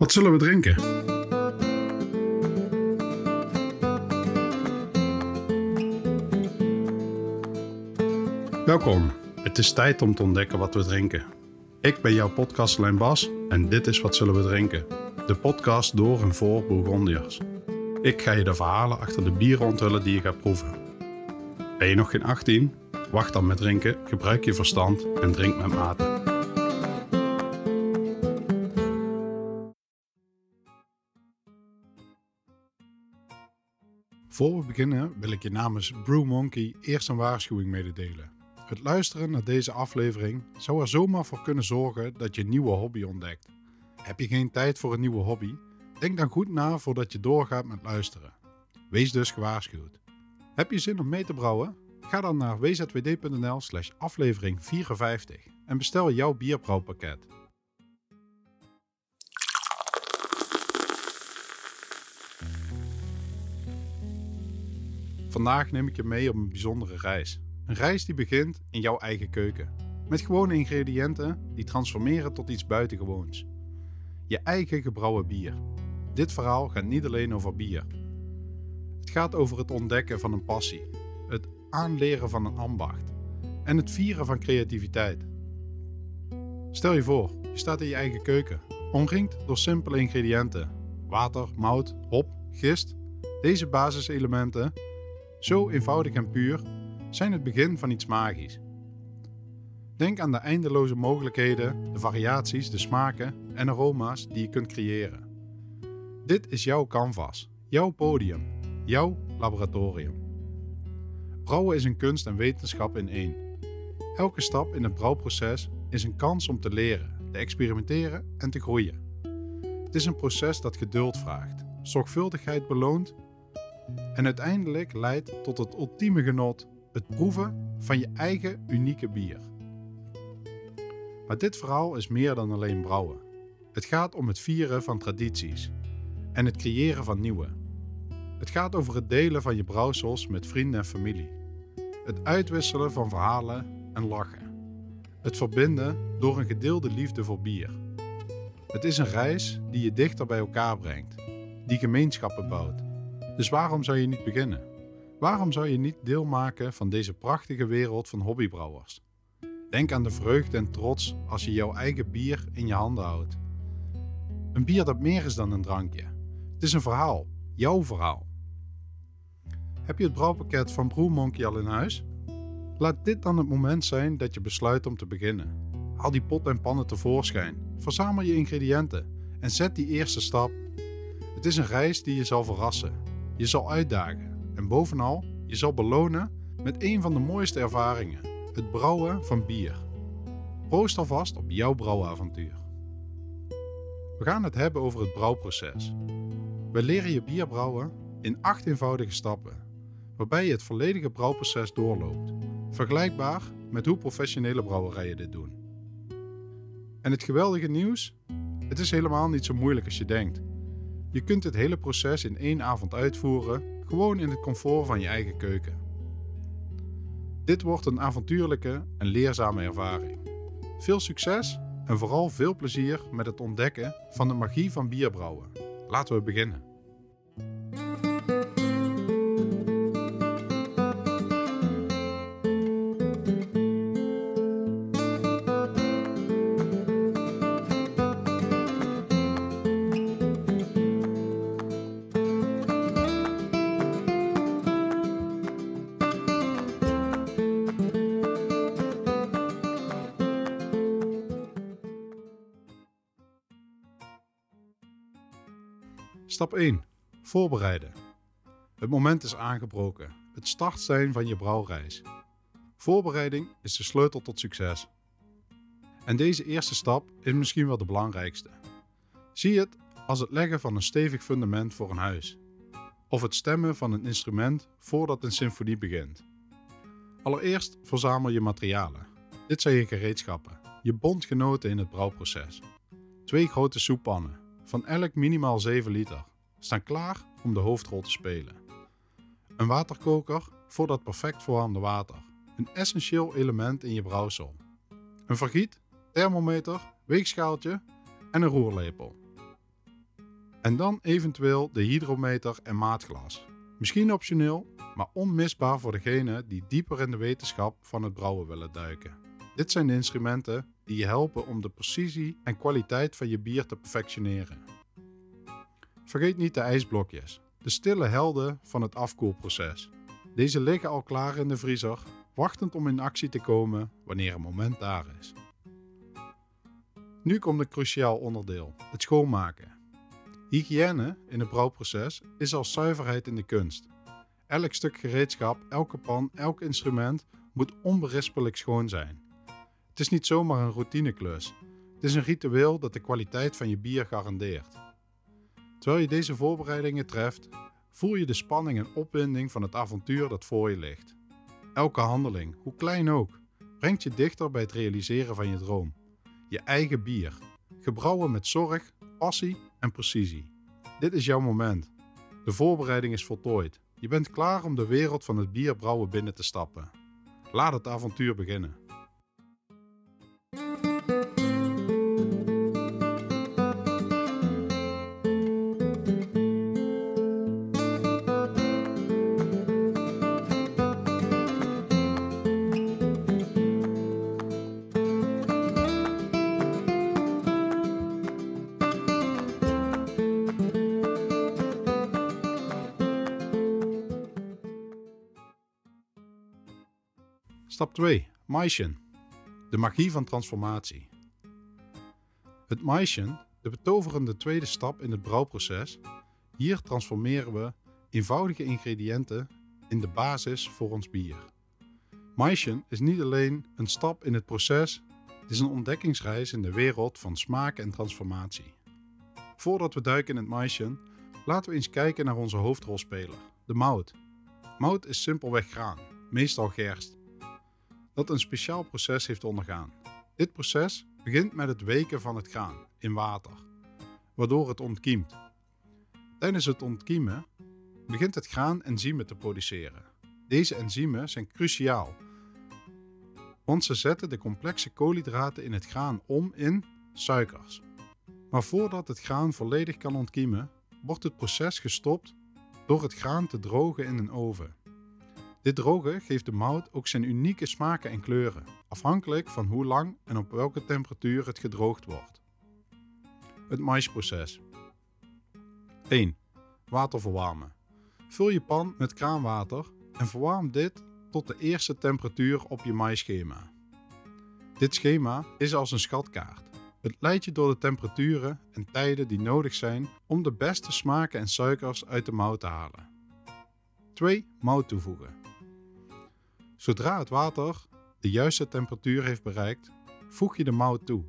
Wat zullen we drinken? Welkom. Het is tijd om te ontdekken wat we drinken. Ik ben jouw podcastlijn Bas en dit is Wat Zullen We Drinken? De podcast door en voor Bourgondiërs. Ik ga je de verhalen achter de bieren onthullen die je gaat proeven. Ben je nog geen 18? Wacht dan met drinken, gebruik je verstand en drink met mate. Voor we beginnen wil ik je namens Brew Monkey eerst een waarschuwing mededelen. Het luisteren naar deze aflevering zou er zomaar voor kunnen zorgen dat je een nieuwe hobby ontdekt. Heb je geen tijd voor een nieuwe hobby? Denk dan goed na voordat je doorgaat met luisteren. Wees dus gewaarschuwd. Heb je zin om mee te brouwen? Ga dan naar wzwd.nl slash aflevering 54 en bestel jouw bierbrouwpakket. Vandaag neem ik je mee op een bijzondere reis. Een reis die begint in jouw eigen keuken. Met gewone ingrediënten die transformeren tot iets buitengewoons. Je eigen gebrouwen bier. Dit verhaal gaat niet alleen over bier. Het gaat over het ontdekken van een passie, het aanleren van een ambacht en het vieren van creativiteit. Stel je voor, je staat in je eigen keuken, omringd door simpele ingrediënten: water, mout, hop, gist. Deze basiselementen, zo eenvoudig en puur, zijn het begin van iets magisch. Denk aan de eindeloze mogelijkheden, de variaties, de smaken en aroma's die je kunt creëren. Dit is jouw canvas, jouw podium, jouw laboratorium. Brouwen is een kunst en wetenschap in één. Elke stap in het brouwproces is een kans om te leren, te experimenteren en te groeien. Het is een proces dat geduld vraagt, zorgvuldigheid beloont en uiteindelijk leidt tot het ultieme genot, het proeven van je eigen unieke bier. Maar dit verhaal is meer dan alleen brouwen. Het gaat om het vieren van tradities en het creëren van nieuwe. Het gaat over het delen van je brouwsels met vrienden en familie. Het uitwisselen van verhalen en lachen. Het verbinden door een gedeelde liefde voor bier. Het is een reis die je dichter bij elkaar brengt, die gemeenschappen bouwt. Dus waarom zou je niet beginnen? Waarom zou je niet deel maken van deze prachtige wereld van hobbybrouwers? Denk aan de vreugde en trots als je jouw eigen bier in je handen houdt. Een bier dat meer is dan een drankje. Het is een verhaal, jouw verhaal. Heb je het brouwpakket van Brew Monkey al in huis? Laat dit dan het moment zijn dat je besluit om te beginnen. Haal die pot en pannen tevoorschijn, verzamel je ingrediënten en zet die eerste stap. Het is een reis die je zal verrassen, je zal uitdagen en bovenal je zal belonen met een van de mooiste ervaringen: het brouwen van bier. Proost alvast op jouw brouwavontuur. We gaan het hebben over het brouwproces. We leren je bier brouwen in acht eenvoudige stappen, waarbij je het volledige brouwproces doorloopt, vergelijkbaar met hoe professionele brouwerijen dit doen. En het geweldige nieuws? Het is helemaal niet zo moeilijk als je denkt. Je kunt het hele proces in één avond uitvoeren, gewoon in het comfort van je eigen keuken. Dit wordt een avontuurlijke en leerzame ervaring. Veel succes en vooral veel plezier met het ontdekken van de magie van bierbrouwen. Laten we beginnen. Stap 1. Voorbereiden. Het moment is aangebroken. Het start zijn van je brouwreis. Voorbereiding is de sleutel tot succes. En deze eerste stap is misschien wel de belangrijkste. Zie het als het leggen van een stevig fundament voor een huis. Of het stemmen van een instrument voordat een symfonie begint. Allereerst verzamel je materialen. Dit zijn je gereedschappen, je bondgenoten in het brouwproces. Twee grote soeppannen, van elk minimaal 7 liter, staan klaar om de hoofdrol te spelen. Een waterkoker voor dat perfect verwarmde water, een essentieel element in je brouwsel. Een vergiet, thermometer, weegschaaltje en een roerlepel. En dan eventueel de hydrometer en maatglas. Misschien optioneel, maar onmisbaar voor degenen die dieper in de wetenschap van het brouwen willen duiken. Dit zijn de instrumenten die je helpen om de precisie en kwaliteit van je bier te perfectioneren. Vergeet niet de ijsblokjes, de stille helden van het afkoelproces. Deze liggen al klaar in de vriezer, wachtend om in actie te komen wanneer een moment daar is. Nu komt een cruciaal onderdeel: het schoonmaken. Hygiëne in het brouwproces is als zuiverheid in de kunst. Elk stuk gereedschap, elke pan, elk instrument moet onberispelijk schoon zijn. Het is niet zomaar een routineklus. Het is een ritueel dat de kwaliteit van je bier garandeert. Terwijl je deze voorbereidingen treft, voel je de spanning en opwinding van het avontuur dat voor je ligt. Elke handeling, hoe klein ook, brengt je dichter bij het realiseren van je droom. Je eigen bier, gebrouwen met zorg, passie en precisie. Dit is jouw moment. De voorbereiding is voltooid. Je bent klaar om de wereld van het bierbrouwen binnen te stappen. Laat het avontuur beginnen. Stap 2. Maischen. De magie van transformatie. Het maischen, de betoverende tweede stap in het brouwproces. Hier transformeren we eenvoudige ingrediënten in de basis voor ons bier. Maischen is niet alleen een stap in het proces, het is een ontdekkingsreis in de wereld van smaak en transformatie. Voordat we duiken in het maischen, laten we eens kijken naar onze hoofdrolspeler, de mout. Mout is simpelweg graan, meestal gerst dat een speciaal proces heeft ondergaan. Dit proces begint met het weken van het graan in water, waardoor het ontkiemt. Tijdens het ontkiemen begint het graan enzymen te produceren. Deze enzymen zijn cruciaal, want ze zetten de complexe koolhydraten in het graan om in suikers. Maar voordat het graan volledig kan ontkiemen, wordt het proces gestopt door het graan te drogen in een oven. Dit drogen geeft de mout ook zijn unieke smaken en kleuren, afhankelijk van hoe lang en op welke temperatuur het gedroogd wordt. Het maisproces. 1. Water verwarmen. Vul je pan met kraanwater en verwarm dit tot de eerste temperatuur op je maisschema. Dit schema is als een schatkaart. Het leidt je door de temperaturen en tijden die nodig zijn om de beste smaken en suikers uit de mout te halen. 2. Mout toevoegen. Zodra het water de juiste temperatuur heeft bereikt, voeg je de mout toe.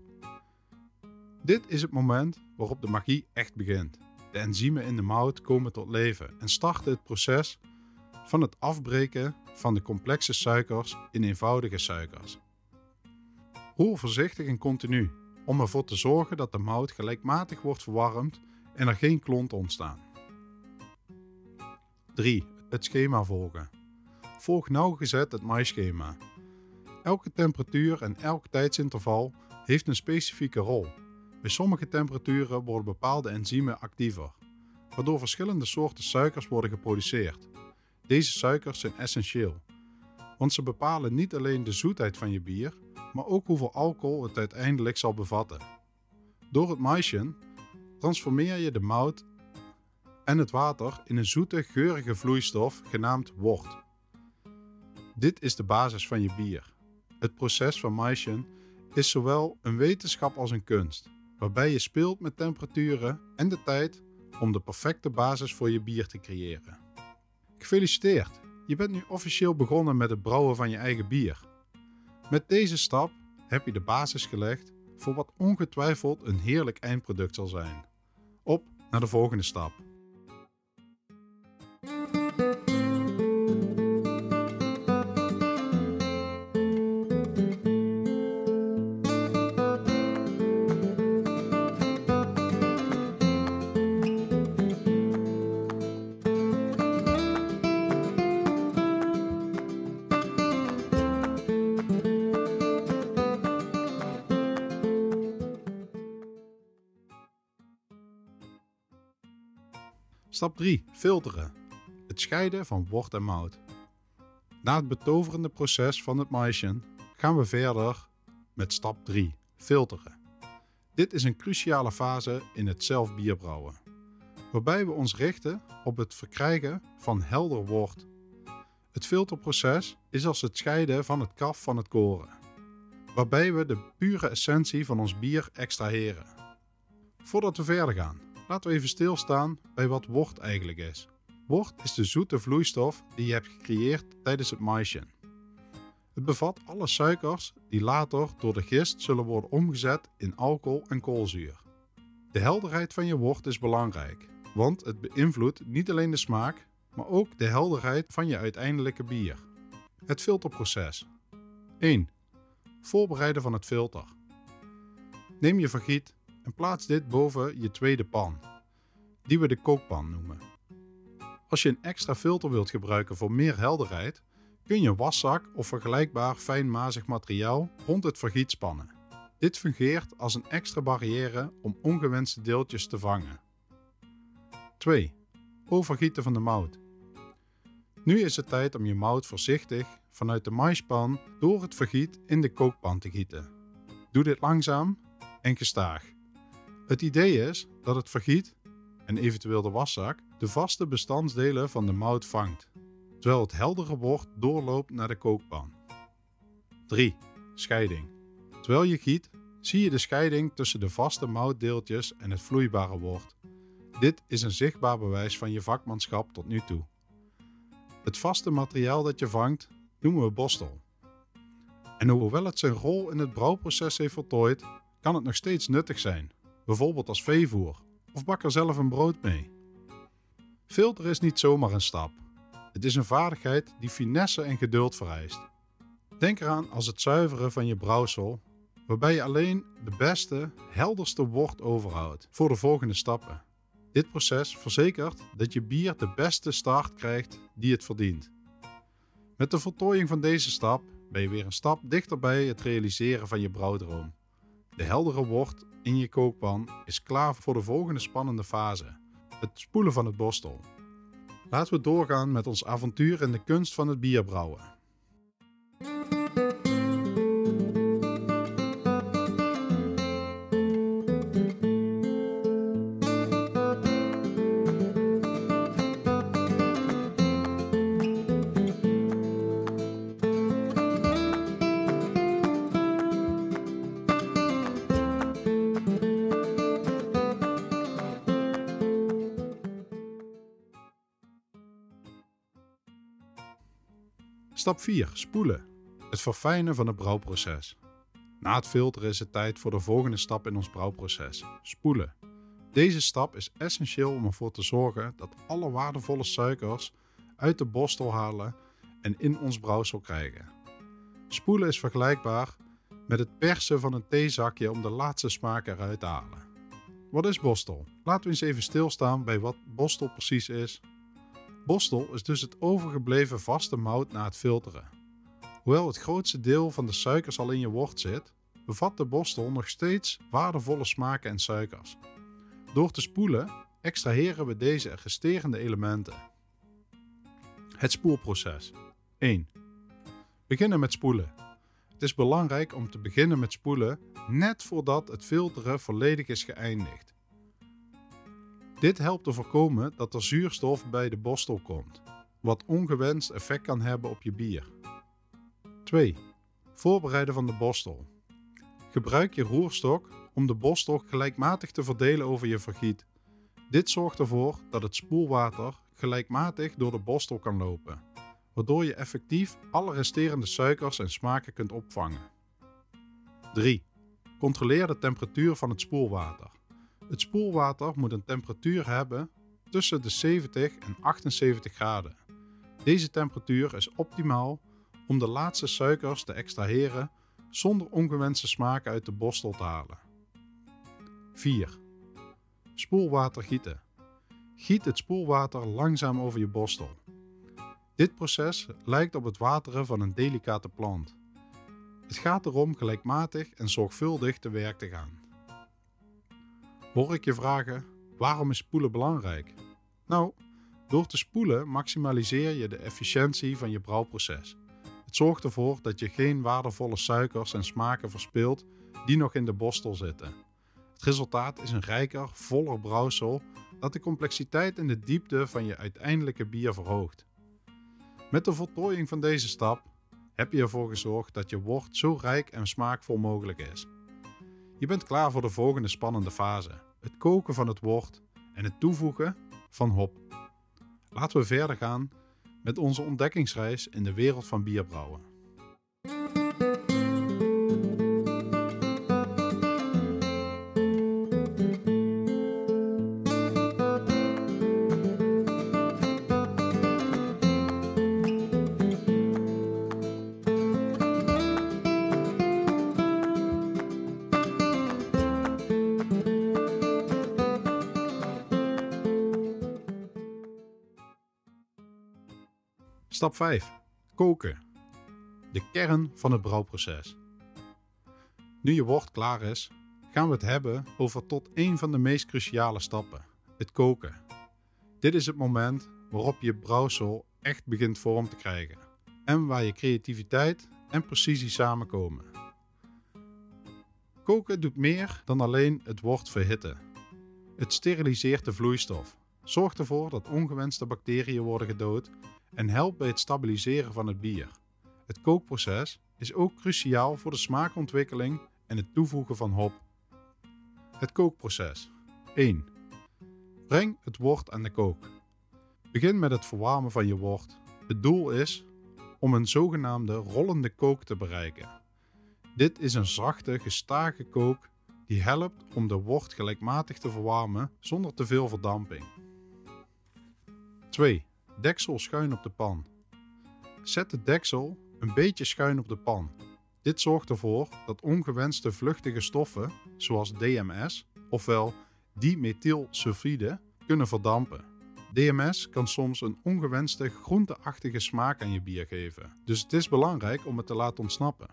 Dit is het moment waarop de magie echt begint. De enzymen in de mout komen tot leven en starten het proces van het afbreken van de complexe suikers in eenvoudige suikers. Roer voorzichtig en continu om ervoor te zorgen dat de mout gelijkmatig wordt verwarmd en er geen klonten ontstaan. 3. Het schema volgen. Volg nauwgezet het maaischema. Elke temperatuur en elk tijdsinterval heeft een specifieke rol. Bij sommige temperaturen worden bepaalde enzymen actiever, waardoor verschillende soorten suikers worden geproduceerd. Deze suikers zijn essentieel, want ze bepalen niet alleen de zoetheid van je bier, maar ook hoeveel alcohol het uiteindelijk zal bevatten. Door het maischen transformeer je de mout en het water in een zoete, geurige vloeistof genaamd wort. Dit is de basis van je bier. Het proces van maischen is zowel een wetenschap als een kunst, waarbij je speelt met temperaturen en de tijd om de perfecte basis voor je bier te creëren. Gefeliciteerd! Je bent nu officieel begonnen met het brouwen van je eigen bier. Met deze stap heb je de basis gelegd voor wat ongetwijfeld een heerlijk eindproduct zal zijn. Op naar de volgende stap. Stap 3. Filteren. Het scheiden van wort en mout. Na het betoverende proces van het maïsje gaan we verder met stap 3. Filteren. Dit is een cruciale fase in het zelf bierbrouwen, waarbij we ons richten op het verkrijgen van helder wort. Het filterproces is als het scheiden van het kaf van het koren, waarbij we de pure essentie van ons bier extraheren. Voordat we verder gaan, laten we even stilstaan bij wat wort eigenlijk is. Wort is de zoete vloeistof die je hebt gecreëerd tijdens het maïsje. Het bevat alle suikers die later door de gist zullen worden omgezet in alcohol en koolzuur. De helderheid van je wort is belangrijk, want het beïnvloedt niet alleen de smaak, maar ook de helderheid van je uiteindelijke bier. Het filterproces. 1. Voorbereiden van het filter. Neem je vergiet en plaats dit boven je tweede pan, die we de kookpan noemen. Als je een extra filter wilt gebruiken voor meer helderheid, kun je een waszak of vergelijkbaar fijnmazig materiaal rond het vergiet spannen. Dit fungeert als een extra barrière om ongewenste deeltjes te vangen. 2. Overgieten van de mout. Nu is het tijd om je mout voorzichtig vanuit de maispan door het vergiet in de kookpan te gieten. Doe dit langzaam en gestaag. Het idee is dat het vergiet en eventueel de waszak de vaste bestandsdelen van de mout vangt, terwijl het heldere wort doorloopt naar de kookpan. 3. Scheiding. Terwijl je giet, zie je de scheiding tussen de vaste moutdeeltjes en het vloeibare wort. Dit is een zichtbaar bewijs van je vakmanschap tot nu toe. Het vaste materiaal dat je vangt noemen we bostel. En hoewel het zijn rol in het brouwproces heeft voltooid, kan het nog steeds nuttig zijn, bijvoorbeeld als veevoer of bak er zelf een brood mee. Filter is niet zomaar een stap. Het is een vaardigheid die finesse en geduld vereist. Denk eraan als het zuiveren van je brouwsel, waarbij je alleen de beste, helderste wort overhoudt voor de volgende stappen. Dit proces verzekert dat je bier de beste start krijgt die het verdient. Met de voltooiing van deze stap ben je weer een stap dichter bij het realiseren van je brouwdroom. De heldere wort in je kookpan is klaar voor de volgende spannende fase: het spoelen van het borstel. Laten we doorgaan met ons avontuur in de kunst van het bierbrouwen. Stap 4. Spoelen. Het verfijnen van het brouwproces. Na het filteren is het tijd voor de volgende stap in ons brouwproces: spoelen. Deze stap is essentieel om ervoor te zorgen dat alle waardevolle suikers uit de borstel halen en in ons brouwsel krijgen. Spoelen is vergelijkbaar met het persen van een theezakje om de laatste smaak eruit te halen. Wat is borstel? Laten we eens even stilstaan bij wat borstel precies is Bostel is dus het overgebleven vaste mout na het filteren. Hoewel het grootste deel van de suikers al in je wort zit, bevat de bostel nog steeds waardevolle smaken en suikers. Door te spoelen extraheren we deze resterende elementen. Het spoelproces 1. Beginnen met spoelen. Het is belangrijk om te beginnen met spoelen net voordat het filteren volledig is geëindigd. Dit helpt te voorkomen dat er zuurstof bij de borstel komt, wat ongewenst effect kan hebben op je bier. 2. Voorbereiden van de borstel. Gebruik je roerstok om de borstel gelijkmatig te verdelen over je vergiet. Dit zorgt ervoor dat het spoelwater gelijkmatig door de borstel kan lopen, waardoor je effectief alle resterende suikers en smaken kunt opvangen. 3. Controleer de temperatuur van het spoelwater. Het spoelwater moet een temperatuur hebben tussen de 70 en 78 graden. Deze temperatuur is optimaal om de laatste suikers te extraheren zonder ongewenste smaken uit de borstel te halen. 4. Spoelwater gieten. Giet het spoelwater langzaam over je borstel. Dit proces lijkt op het wateren van een delicate plant. Het gaat erom gelijkmatig en zorgvuldig te werk te gaan. Hoor ik je vragen: waarom is spoelen belangrijk? Nou, door te spoelen maximaliseer je de efficiëntie van je brouwproces. Het zorgt ervoor dat je geen waardevolle suikers en smaken verspilt die nog in de borstel zitten. Het resultaat is een rijker, voller brouwsel dat de complexiteit en de diepte van je uiteindelijke bier verhoogt. Met de voltooiing van deze stap heb je ervoor gezorgd dat je wort zo rijk en smaakvol mogelijk is. Je bent klaar voor de volgende spannende fase: het koken van het wort en het toevoegen van hop. Laten we verder gaan met onze ontdekkingsreis in de wereld van bierbrouwen. Stap 5. Koken. De kern van het brouwproces. Nu je wort klaar is, gaan we het hebben over tot een van de meest cruciale stappen: het koken. Dit is het moment waarop je brouwsel echt begint vorm te krijgen en waar je creativiteit en precisie samenkomen. Koken doet meer dan alleen het wort verhitten. Het steriliseert de vloeistof, zorgt ervoor dat ongewenste bacteriën worden gedood en helpt bij het stabiliseren van het bier. Het kookproces is ook cruciaal voor de smaakontwikkeling en het toevoegen van hop. Het kookproces 1. Breng het wort aan de kook. Begin met het verwarmen van je wort. Het doel is om een zogenaamde rollende kook te bereiken. Dit is een zachte, gestage kook die helpt om de wort gelijkmatig te verwarmen zonder te veel verdamping. 2. Deksel schuin op de pan. Zet de deksel een beetje schuin op de pan. Dit zorgt ervoor dat ongewenste vluchtige stoffen, zoals DMS, ofwel dimethylsulfide, kunnen verdampen. DMS kan soms een ongewenste groenteachtige smaak aan je bier geven, dus het is belangrijk om het te laten ontsnappen.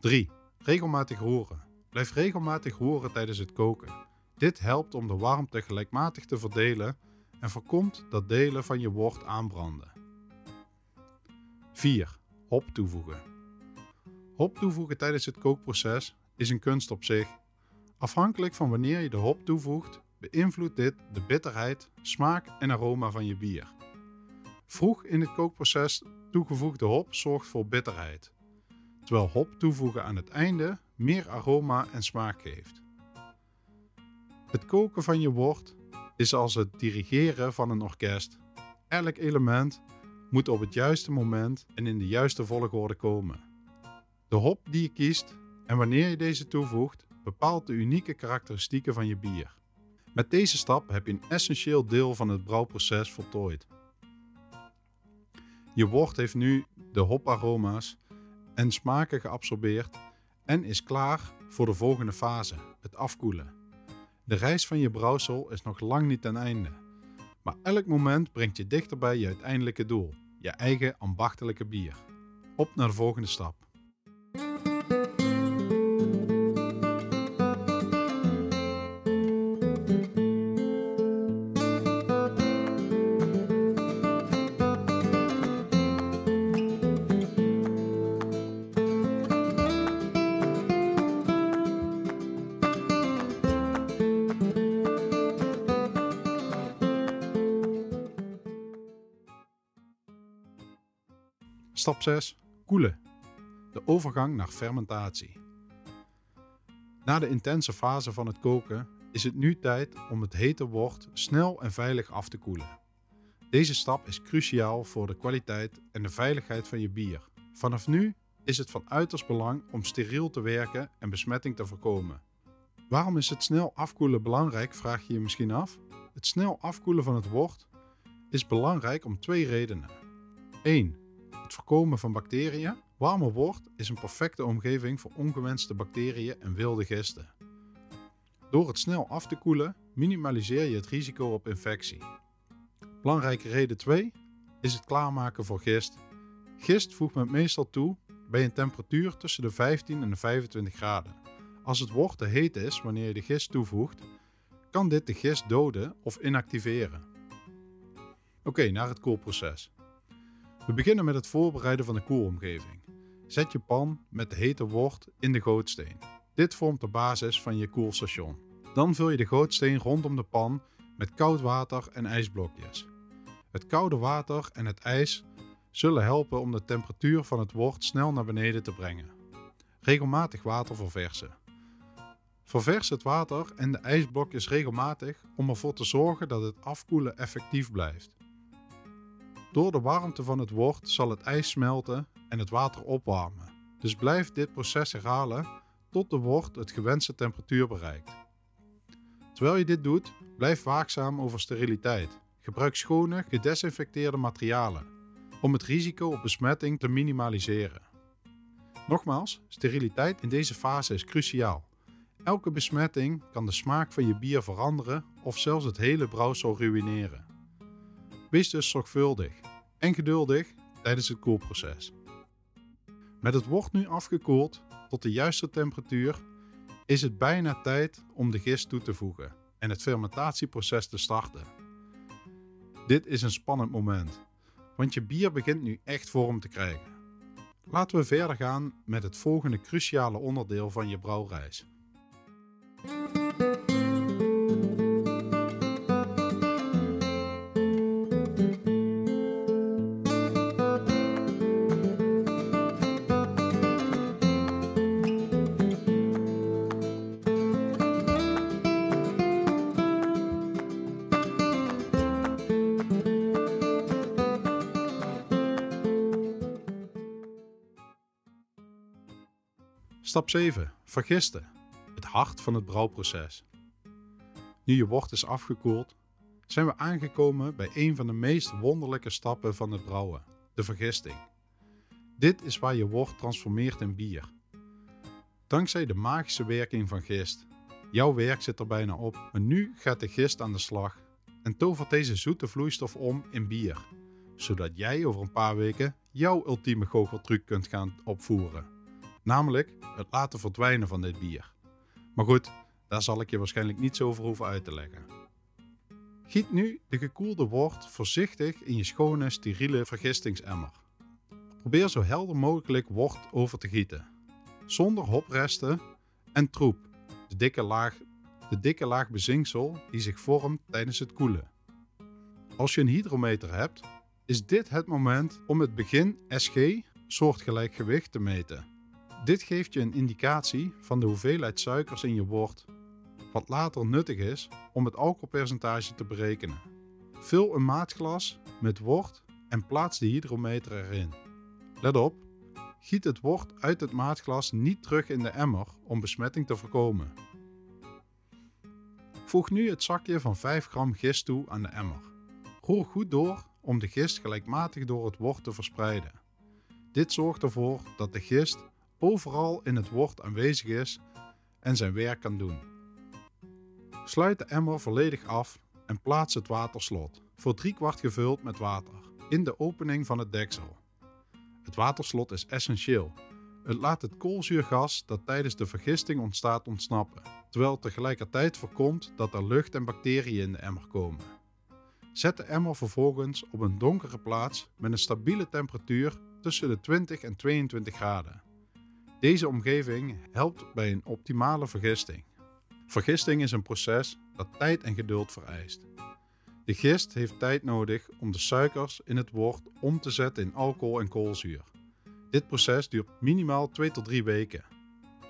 3. Regelmatig roeren. Blijf regelmatig roeren tijdens het koken. Dit helpt om de warmte gelijkmatig te verdelen en voorkomt dat delen van je wort aanbranden. 4. Hop toevoegen. Hop toevoegen tijdens het kookproces is een kunst op zich. Afhankelijk van wanneer je de hop toevoegt, beïnvloedt dit de bitterheid, smaak en aroma van je bier. Vroeg in het kookproces toegevoegde hop zorgt voor bitterheid, terwijl hop toevoegen aan het einde meer aroma en smaak geeft. Het koken van je wort is als het dirigeren van een orkest. Elk element moet op het juiste moment en in de juiste volgorde komen. De hop die je kiest en wanneer je deze toevoegt, bepaalt de unieke karakteristieken van je bier. Met deze stap heb je een essentieel deel van het brouwproces voltooid. Je wort heeft nu de hoparoma's en smaken geabsorbeerd en is klaar voor de volgende fase, het afkoelen. De reis van je brouwsel is nog lang niet ten einde. Maar elk moment brengt je dichter bij je uiteindelijke doel, je eigen ambachtelijke bier. Op naar de volgende stap. 6. Koelen. De overgang naar fermentatie. Na de intense fase van het koken is het nu tijd om het hete wort snel en veilig af te koelen. Deze stap is cruciaal voor de kwaliteit en de veiligheid van je bier. Vanaf nu is het van uiterst belang om steriel te werken en besmetting te voorkomen. Waarom is het snel afkoelen belangrijk, vraag je je misschien af? Het snel afkoelen van het wort is belangrijk om twee redenen. 1 voorkomen van bacteriën. Warme wort is een perfecte omgeving voor ongewenste bacteriën en wilde gisten. Door het snel af te koelen minimaliseer je het risico op infectie. Belangrijke reden 2 is het klaarmaken voor gist. Gist voegt men meestal toe bij een temperatuur tussen de 15 en de 25 graden. Als het wort te heet is wanneer je de gist toevoegt, kan dit de gist doden of inactiveren. Oké, naar het koelproces. We beginnen met het voorbereiden van de koelomgeving. Zet je pan met de hete wort in de gootsteen. Dit vormt de basis van je koelstation. Dan vul je de gootsteen rondom de pan met koud water en ijsblokjes. Het koude water en het ijs zullen helpen om de temperatuur van het wort snel naar beneden te brengen. Regelmatig water verversen. Ververs het water en de ijsblokjes regelmatig om ervoor te zorgen dat het afkoelen effectief blijft. Door de warmte van het wort zal het ijs smelten en het water opwarmen. Dus blijf dit proces herhalen tot de wort het gewenste temperatuur bereikt. Terwijl je dit doet, blijf waakzaam over steriliteit. Gebruik schone, gedesinfecteerde materialen om het risico op besmetting te minimaliseren. Nogmaals, steriliteit in deze fase is cruciaal. Elke besmetting kan de smaak van je bier veranderen of zelfs het hele brouwsel ruïneren. Wees dus zorgvuldig en geduldig tijdens het koelproces. Met het wort nu afgekoeld tot de juiste temperatuur is het bijna tijd om de gist toe te voegen en het fermentatieproces te starten. Dit is een spannend moment, want je bier begint nu echt vorm te krijgen. Laten we verder gaan met het volgende cruciale onderdeel van je brouwreis. Stap 7. Vergisten. Het hart van het brouwproces. Nu je wort is afgekoeld, zijn we aangekomen bij een van de meest wonderlijke stappen van het brouwen: de vergisting. Dit is waar je wort transformeert in bier. Dankzij de magische werking van gist. Jouw werk zit er bijna op, maar nu gaat de gist aan de slag en tovert deze zoete vloeistof om in bier, zodat jij over een paar weken jouw ultieme goocheltruc kunt gaan opvoeren. Namelijk het laten verdwijnen van dit bier. Maar goed, daar zal ik je waarschijnlijk niets over hoeven uit te leggen. Giet nu de gekoelde wort voorzichtig in je schone, steriele vergistingsemmer. Probeer zo helder mogelijk wort over te gieten, zonder hopresten en troep, de dikke laag, de dikke laag bezinksel die zich vormt tijdens het koelen. Als je een hydrometer hebt, is dit het moment om het begin SG soortgelijk gewicht te meten. Dit geeft je een indicatie van de hoeveelheid suikers in je wort, wat later nuttig is om het alcoholpercentage te berekenen. Vul een maatglas met wort en plaats de hydrometer erin. Let op, giet het wort uit het maatglas niet terug in de emmer om besmetting te voorkomen. Voeg nu het zakje van 5 gram gist toe aan de emmer. Roer goed door om de gist gelijkmatig door het wort te verspreiden. Dit zorgt ervoor dat de gist overal in het wort aanwezig is en zijn werk kan doen. Sluit de emmer volledig af en plaats het waterslot, voor driekwart gevuld met water, in de opening van het deksel. Het waterslot is essentieel. Het laat het koolzuurgas dat tijdens de vergisting ontstaat ontsnappen, terwijl tegelijkertijd voorkomt dat er lucht en bacteriën in de emmer komen. Zet de emmer vervolgens op een donkere plaats met een stabiele temperatuur tussen de 20 en 22 graden. Deze omgeving helpt bij een optimale vergisting. Vergisting is een proces dat tijd en geduld vereist. De gist heeft tijd nodig om de suikers in het wort om te zetten in alcohol en koolzuur. Dit proces duurt minimaal 2 tot 3 weken.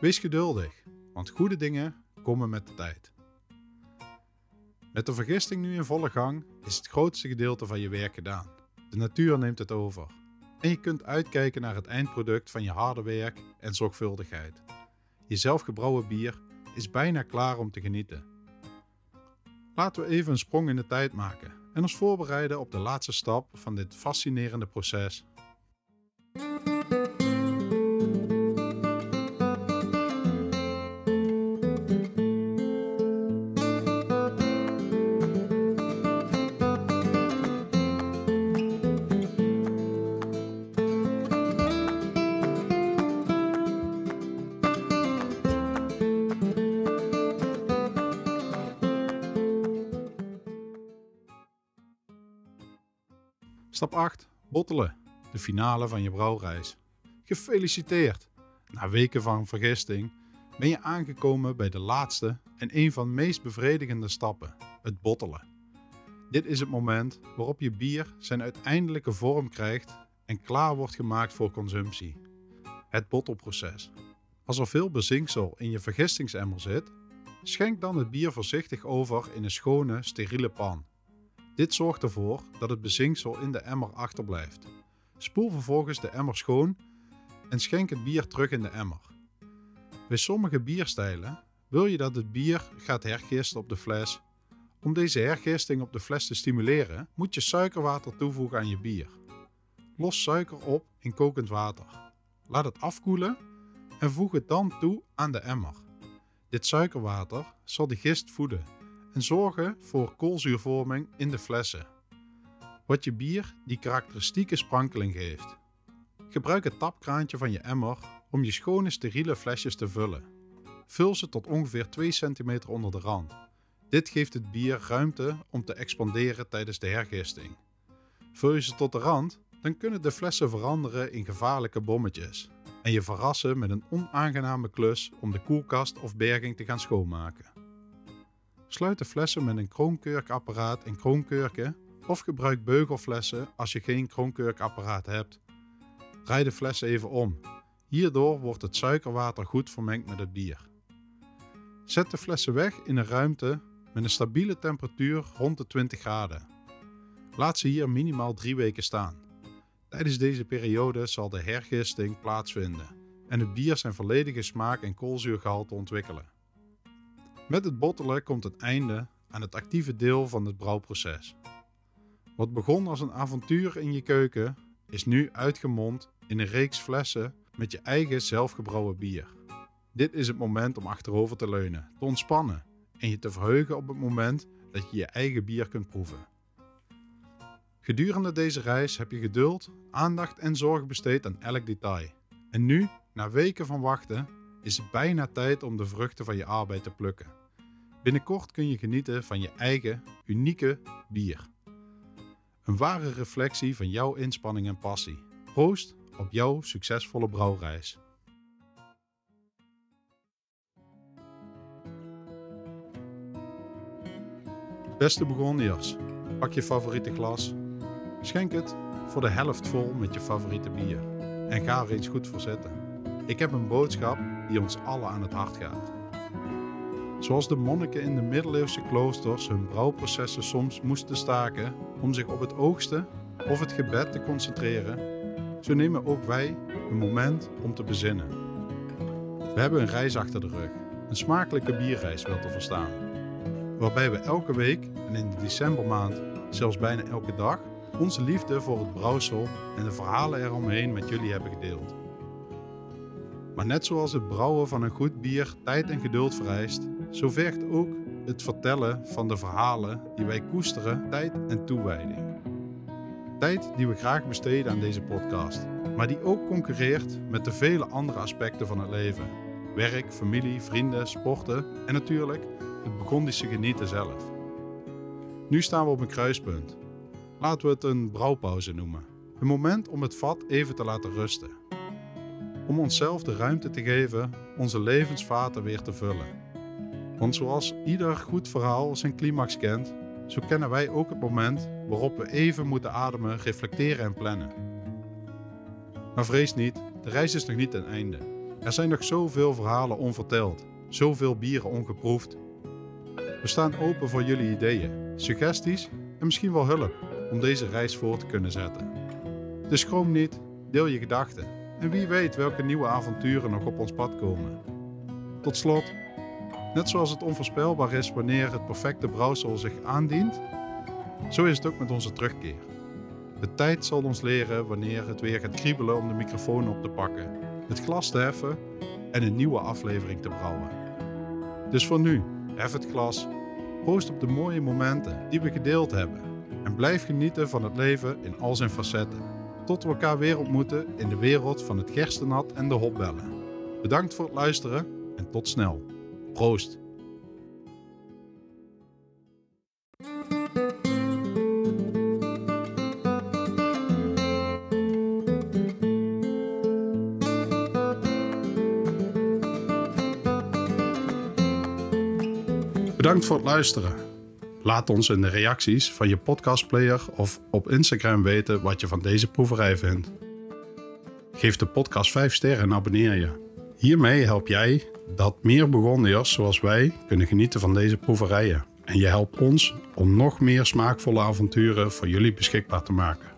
Wees geduldig, want goede dingen komen met de tijd. Met de vergisting nu in volle gang is het grootste gedeelte van je werk gedaan. De natuur neemt het over en je kunt uitkijken naar het eindproduct van je harde werk en zorgvuldigheid. Je zelfgebrouwen bier is bijna klaar om te genieten. Laten we even een sprong in de tijd maken en ons voorbereiden op de laatste stap van dit fascinerende proces Stap 8. Bottelen. De finale van je brouwreis. Gefeliciteerd! Na weken van vergisting ben je aangekomen bij de laatste en een van de meest bevredigende stappen: het bottelen. Dit is het moment waarop je bier zijn uiteindelijke vorm krijgt en klaar wordt gemaakt voor consumptie. Het bottelproces. Als er veel bezinksel in je vergistingsemmer zit, schenk dan het bier voorzichtig over in een schone, steriele pan. Dit zorgt ervoor dat het bezinksel in de emmer achterblijft. Spoel vervolgens de emmer schoon en schenk het bier terug in de emmer. Bij sommige bierstijlen wil je dat het bier gaat hergisten op de fles. Om deze hergisting op de fles te stimuleren, moet je suikerwater toevoegen aan je bier. Los suiker op in kokend water. Laat het afkoelen en voeg het dan toe aan de emmer. Dit suikerwater zal de gist voeden en zorgen voor koolzuurvorming in de flessen. Wat je bier die karakteristieke sprankeling geeft. Gebruik het tapkraantje van je emmer om je schone steriele flesjes te vullen. Vul ze tot ongeveer 2 cm onder de rand. Dit geeft het bier ruimte om te expanderen tijdens de hergisting. Vul je ze tot de rand, dan kunnen de flessen veranderen in gevaarlijke bommetjes en je verrassen met een onaangename klus om de koelkast of berging te gaan schoonmaken. Sluit de flessen met een kroonkurkapparaat in kroonkurken of gebruik beugelflessen als je geen kroonkurkapparaat hebt. Draai de flessen even om. Hierdoor wordt het suikerwater goed vermengd met het bier. Zet de flessen weg in een ruimte met een stabiele temperatuur rond de 20 graden. Laat ze hier minimaal 3 weken staan. Tijdens deze periode zal de hergisting plaatsvinden en het bier zijn volledige smaak en koolzuurgehalte ontwikkelen. Met het bottelen komt het einde aan het actieve deel van het brouwproces. Wat begon als een avontuur in je keuken, is nu uitgemond in een reeks flessen met je eigen zelfgebrouwen bier. Dit is het moment om achterover te leunen, te ontspannen en je te verheugen op het moment dat je je eigen bier kunt proeven. Gedurende deze reis heb je geduld, aandacht en zorg besteed aan elk detail. En nu, na weken van wachten, is bijna tijd om de vruchten van je arbeid te plukken. Binnenkort kun je genieten van je eigen, unieke bier. Een ware reflectie van jouw inspanning en passie. Proost op jouw succesvolle brouwreis. Beste begoniërs, pak je favoriete glas, schenk het voor de helft vol met je favoriete bier en ga er eens goed voor zitten. Ik heb een boodschap die ons allen aan het hart gaat. Zoals de monniken in de middeleeuwse kloosters hun brouwprocessen soms moesten staken om zich op het oogsten of het gebed te concentreren, zo nemen ook wij een moment om te bezinnen. We hebben een reis achter de rug, een smakelijke bierreis wel te verstaan, waarbij we elke week en in de decembermaand zelfs bijna elke dag onze liefde voor het brouwsel en de verhalen eromheen met jullie hebben gedeeld. Maar net zoals het brouwen van een goed bier tijd en geduld vereist, zo vergt ook het vertellen van de verhalen die wij koesteren tijd en toewijding. Tijd die we graag besteden aan deze podcast, maar die ook concurreert met de vele andere aspecten van het leven: werk, familie, vrienden, sporten en natuurlijk het Burgondische genieten zelf. Nu staan we op een kruispunt. Laten we het een brouwpauze noemen. Een moment om het vat even te laten rusten. Om onszelf de ruimte te geven onze levensvaten weer te vullen. Want zoals ieder goed verhaal zijn climax kent, zo kennen wij ook het moment waarop we even moeten ademen, reflecteren en plannen. Maar vrees niet, de reis is nog niet ten einde. Er zijn nog zoveel verhalen onverteld, zoveel bieren ongeproefd. We staan open voor jullie ideeën, suggesties en misschien wel hulp om deze reis voor te kunnen zetten. Dus schroom niet, deel je gedachten en wie weet welke nieuwe avonturen nog op ons pad komen. Tot slot, net zoals het onvoorspelbaar is wanneer het perfecte brouwsel zich aandient, zo is het ook met onze terugkeer. De tijd zal ons leren wanneer het weer gaat kriebelen om de microfoon op te pakken, het glas te heffen en een nieuwe aflevering te brouwen. Dus voor nu, hef het glas, proost op de mooie momenten die we gedeeld hebben en blijf genieten van het leven in al zijn facetten. Tot we elkaar weer ontmoeten in de wereld van het gerstenat en de hopbellen. Bedankt voor het luisteren en tot snel. Proost! Bedankt voor het luisteren. Laat ons in de reacties van je podcastplayer of op Instagram weten wat je van deze proeverij vindt. Geef de podcast 5 sterren en abonneer je. Hiermee help jij dat meer Burgondiërs zoals wij kunnen genieten van deze proeverijen. En je helpt ons om nog meer smaakvolle avonturen voor jullie beschikbaar te maken.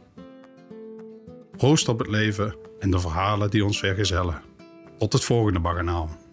Proost op het leven en de verhalen die ons vergezellen. Tot het volgende baganaal.